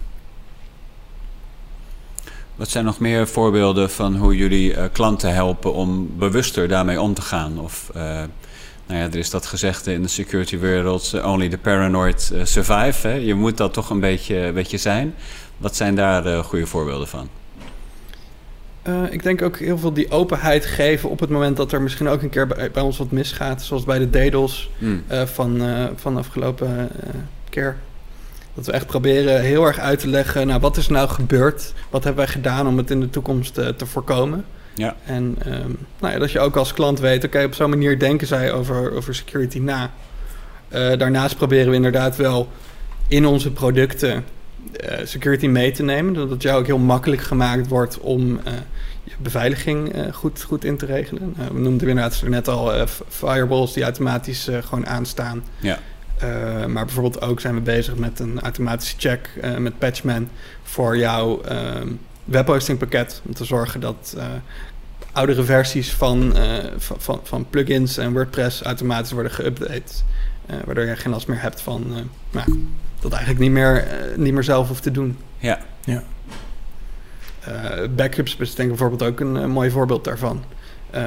Wat zijn nog meer voorbeelden van hoe jullie uh, klanten helpen om bewuster daarmee om te gaan? Of nou ja, er is dat gezegde in de security wereld, only the paranoid survive. Hè? Je moet dat toch een beetje, een beetje zijn. Wat zijn daar goede voorbeelden van? Uh, ik denk ook heel veel die openheid geven op het moment dat er misschien ook een keer bij, bij ons wat misgaat. Zoals bij de DDoS Hmm. uh, van, van de afgelopen keer. Dat we echt proberen heel erg uit te leggen, nou, wat is nou gebeurd? Wat hebben wij gedaan om het in de toekomst uh, te voorkomen? Ja. En um, nou ja, dat je ook als klant weet, oké, op zo'n manier denken zij over, over security na. Uh, daarnaast proberen we inderdaad wel in onze producten uh, security mee te nemen. Dat het jou ook heel makkelijk gemaakt wordt om je beveiliging goed, goed in te regelen. we noemden inderdaad net al firewalls die automatisch gewoon aanstaan. Ja. Uh, maar bijvoorbeeld ook zijn we bezig met een automatische check uh, met Patchman voor jouw uh, webhostingpakket. Om te zorgen dat oudere versies van, van, van, plugins en WordPress automatisch worden geüpdate. waardoor je geen last meer hebt van nou, dat eigenlijk niet meer, niet meer zelf hoeft te doen. Ja. ja. backups is denk ik bijvoorbeeld ook een mooi voorbeeld daarvan. Uh,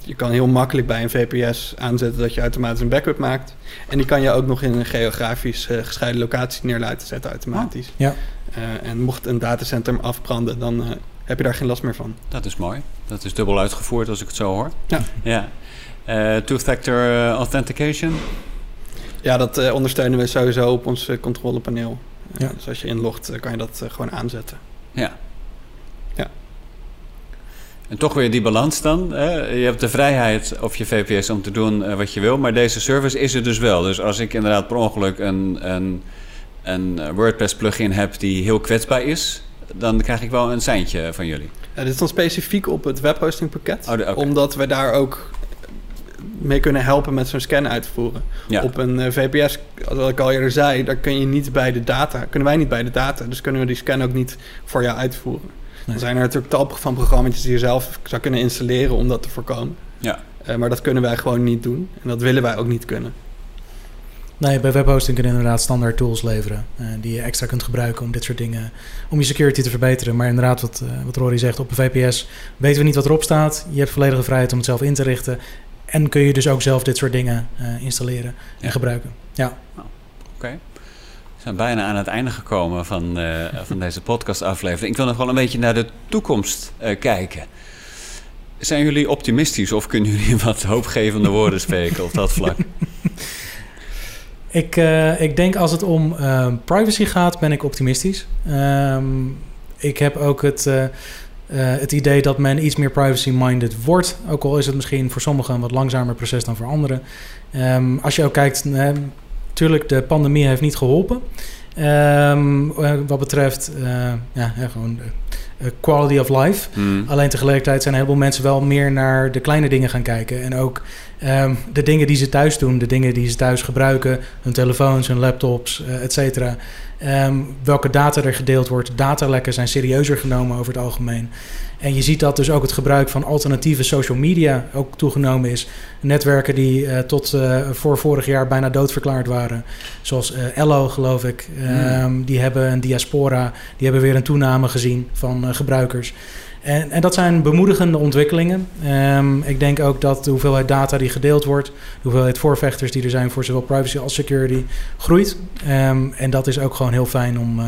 je kan heel makkelijk bij een VPS aanzetten dat je automatisch een backup maakt. En die kan je ook nog in een geografisch uh, gescheiden locatie neer laten zetten automatisch. Oh, ja. Uh, en mocht een datacenter afbranden, dan heb je daar geen last meer van. Dat is mooi. Dat is dubbel uitgevoerd als ik het zo hoor. Ja. ja. Two-factor authentication? Ja, dat ondersteunen we sowieso op ons controlepaneel. Ja. Dus als je inlogt, kan je dat gewoon aanzetten. Ja. En toch weer die balans dan. Hè? Je hebt de vrijheid of je VPS om te doen uh, wat je wil, maar deze service is er dus wel. Dus als ik inderdaad per ongeluk een, een, een WordPress plugin heb die heel kwetsbaar is, dan krijg ik wel een seintje van jullie. Ja, dit is dan specifiek op het webhostingpakket, oh, okay. omdat we daar ook mee kunnen helpen met zo'n scan uit te voeren. Ja. Op een uh, VPS, zoals ik al eerder zei, daar kun je niet bij de data, kunnen wij niet bij de data, dus kunnen we die scan ook niet voor jou uitvoeren. Nee. Er zijn er natuurlijk tal van programma's die je zelf zou kunnen installeren om dat te voorkomen. Ja. Uh, maar dat kunnen wij gewoon niet doen. En dat willen wij ook niet kunnen. Nee, bij webhosting kun je inderdaad standaard tools leveren. Uh, die je extra kunt gebruiken om dit soort dingen. om je security te verbeteren. Maar inderdaad, wat, uh, wat Rory zegt, op een VPS weten we niet wat erop staat. Je hebt volledige vrijheid om het zelf in te richten. En kun je dus ook zelf dit soort dingen installeren en Ja. gebruiken. Ja. Oké. Okay. We zijn bijna aan het einde gekomen van, uh, van deze podcastaflevering. Ik wil nog wel een beetje naar de toekomst uh, kijken. Zijn jullie optimistisch of kunnen jullie <laughs> wat hoopgevende woorden spreken op dat vlak? <laughs> Ik, uh, ik denk als het om privacy gaat, ben ik optimistisch. Um, ik heb ook het, het idee dat men iets meer privacy-minded wordt. Ook al is het misschien voor sommigen een wat langzamer proces dan voor anderen. Um, als je ook kijkt Tuurlijk, de pandemie heeft niet geholpen. Um, wat betreft uh, ja, gewoon uh, quality of life. Mm. Alleen tegelijkertijd zijn een heleboel mensen wel meer naar de kleine dingen gaan kijken. En ook um, de dingen die ze thuis doen, de dingen die ze thuis gebruiken, hun telefoons, hun laptops, uh, et cetera. Um, welke data er gedeeld wordt. Datalekken zijn serieuzer genomen over het algemeen. En je ziet dat dus ook het gebruik van alternatieve social media ook toegenomen is. Netwerken die uh, tot uh, voor vorig jaar bijna doodverklaard waren. Zoals uh, Ello, geloof ik. Um, mm. Die hebben een diaspora. Die hebben weer een toename gezien van gebruikers. En, en, dat zijn bemoedigende ontwikkelingen. Um, ik denk ook dat de hoeveelheid data die gedeeld wordt, de hoeveelheid voorvechters die er zijn voor zowel privacy als security, groeit. Um, en dat is ook gewoon heel fijn om, uh,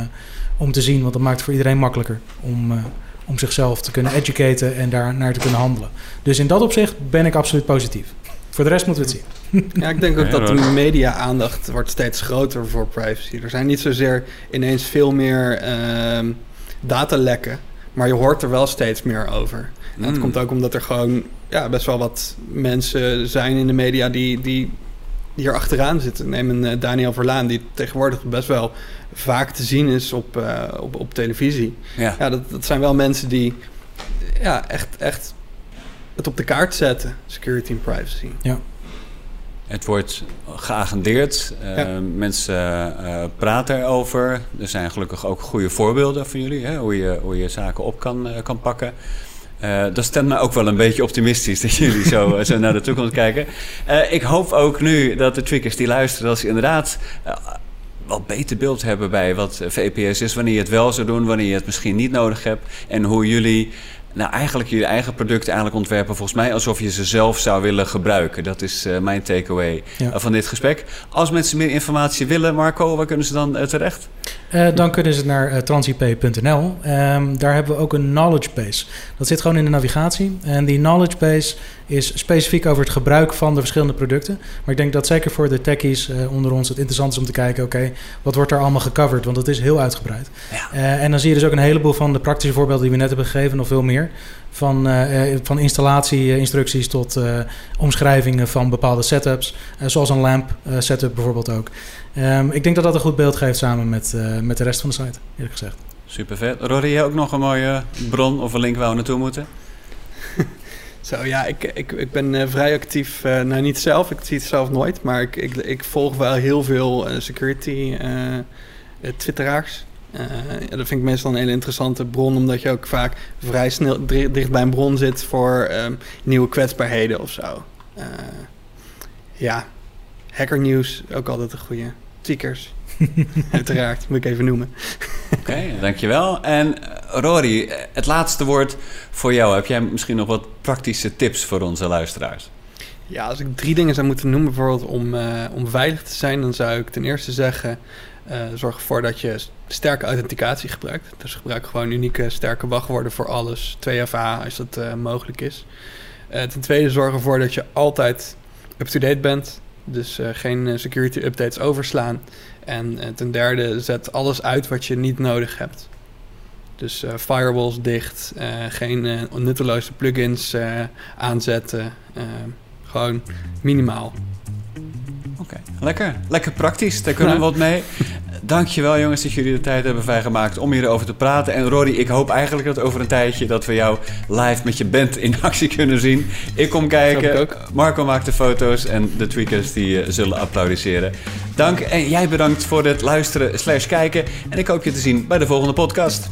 om te zien, want dat maakt het voor iedereen makkelijker om, uh, om zichzelf te kunnen educaten en daar naar te kunnen handelen. Dus in dat opzicht ben ik absoluut positief. Voor de rest moeten we het zien. Ja, ik denk ook dat de media-aandacht wordt steeds groter voor privacy. Er zijn niet zozeer ineens veel meer uh, datalekken. Maar je hoort er wel steeds meer over. En dat komt ook omdat er gewoon ja, best wel wat mensen zijn in de media die, die, die hier achteraan zitten. Neem een uh, Daniel Verlaan, die tegenwoordig best wel vaak te zien is op, uh, op, op televisie. Ja, ja dat, dat zijn wel mensen die ja, echt, echt het op de kaart zetten, security en privacy. Ja. Het wordt geagendeerd. Ja. Mensen uh, praten erover. Er zijn gelukkig ook goede voorbeelden van jullie. Hè? Hoe, je, hoe je zaken op kan, uh, kan pakken. dat stemt me ook wel een beetje optimistisch <laughs> dat jullie zo, zo naar de toekomst kijken. ik hoop ook nu dat de trickers die luisteren... dat ze inderdaad wat beter beeld hebben bij wat VPS is. Wanneer je het wel zou doen, wanneer je het misschien niet nodig hebt. En hoe jullie nou, eigenlijk je eigen producten eigenlijk ontwerpen... volgens mij alsof je ze zelf zou willen gebruiken. Dat is uh, mijn takeaway Ja. uh, van dit gesprek. Als mensen meer informatie willen, Marco, waar kunnen ze dan uh, terecht? Uh, dan kunnen ze naar transip.nl. Um, daar hebben we ook een knowledge base. Dat zit gewoon in de navigatie. En die knowledge base is specifiek over het gebruik van de verschillende producten. Maar ik denk dat zeker voor de techies onder ons het interessant is om te kijken, oké, wat wordt er allemaal gecoverd? Want dat is heel uitgebreid. Ja. en dan zie je dus ook een heleboel van de praktische voorbeelden die we net hebben gegeven, nog veel meer. Van, uh, van installatie-instructies tot uh, omschrijvingen van bepaalde setups. Uh, zoals een lamp setup bijvoorbeeld ook. Um, ik denk dat dat een goed beeld geeft samen met, met de rest van de site, eerlijk gezegd. Super vet. Rory, jij ook nog een mooie bron of een link waar we naartoe moeten? <laughs> Zo ja, ik, ik, ik ben vrij actief. nou, niet zelf, ik zie het zelf nooit. Maar ik, ik, ik volg wel heel veel security twitteraars. Dat vind ik meestal een hele interessante bron, omdat je ook vaak vrij snel dicht bij een bron zit voor um, nieuwe kwetsbaarheden of zo. Uh, ja, hackernieuws, ook altijd een goede. Tweakers, <laughs> uiteraard, moet ik even noemen. Oké, okay, dankjewel. En eh, Rory, het laatste woord voor jou. Heb jij misschien nog wat praktische tips voor onze luisteraars? Ja, als ik drie dingen zou moeten noemen, bijvoorbeeld om, uh, om veilig te zijn, dan zou ik ten eerste zeggen: uh, zorg ervoor dat je sterke authenticatie gebruikt. Dus gebruik gewoon unieke sterke wachtwoorden voor alles. 2FA als dat uh, mogelijk is. Ten tweede zorg ervoor dat je altijd up-to-date bent. Dus geen security updates overslaan. En ten derde zet alles uit wat je niet nodig hebt. Dus firewalls dicht, geen nutteloze plugins aanzetten. gewoon minimaal. Oké, lekker. Lekker praktisch. Daar kunnen we <laughs> wat mee. Dankjewel jongens dat jullie de tijd hebben vrijgemaakt om hierover te praten. En Rory, ik hoop eigenlijk dat over een tijdje dat we jou live met je band in <laughs> actie kunnen zien. Ik kom kijken. Marco maakt de foto's en de tweakers die uh, zullen applaudisseren. Dank en jij bedankt voor het luisteren slash kijken. En ik hoop je te zien bij de volgende podcast.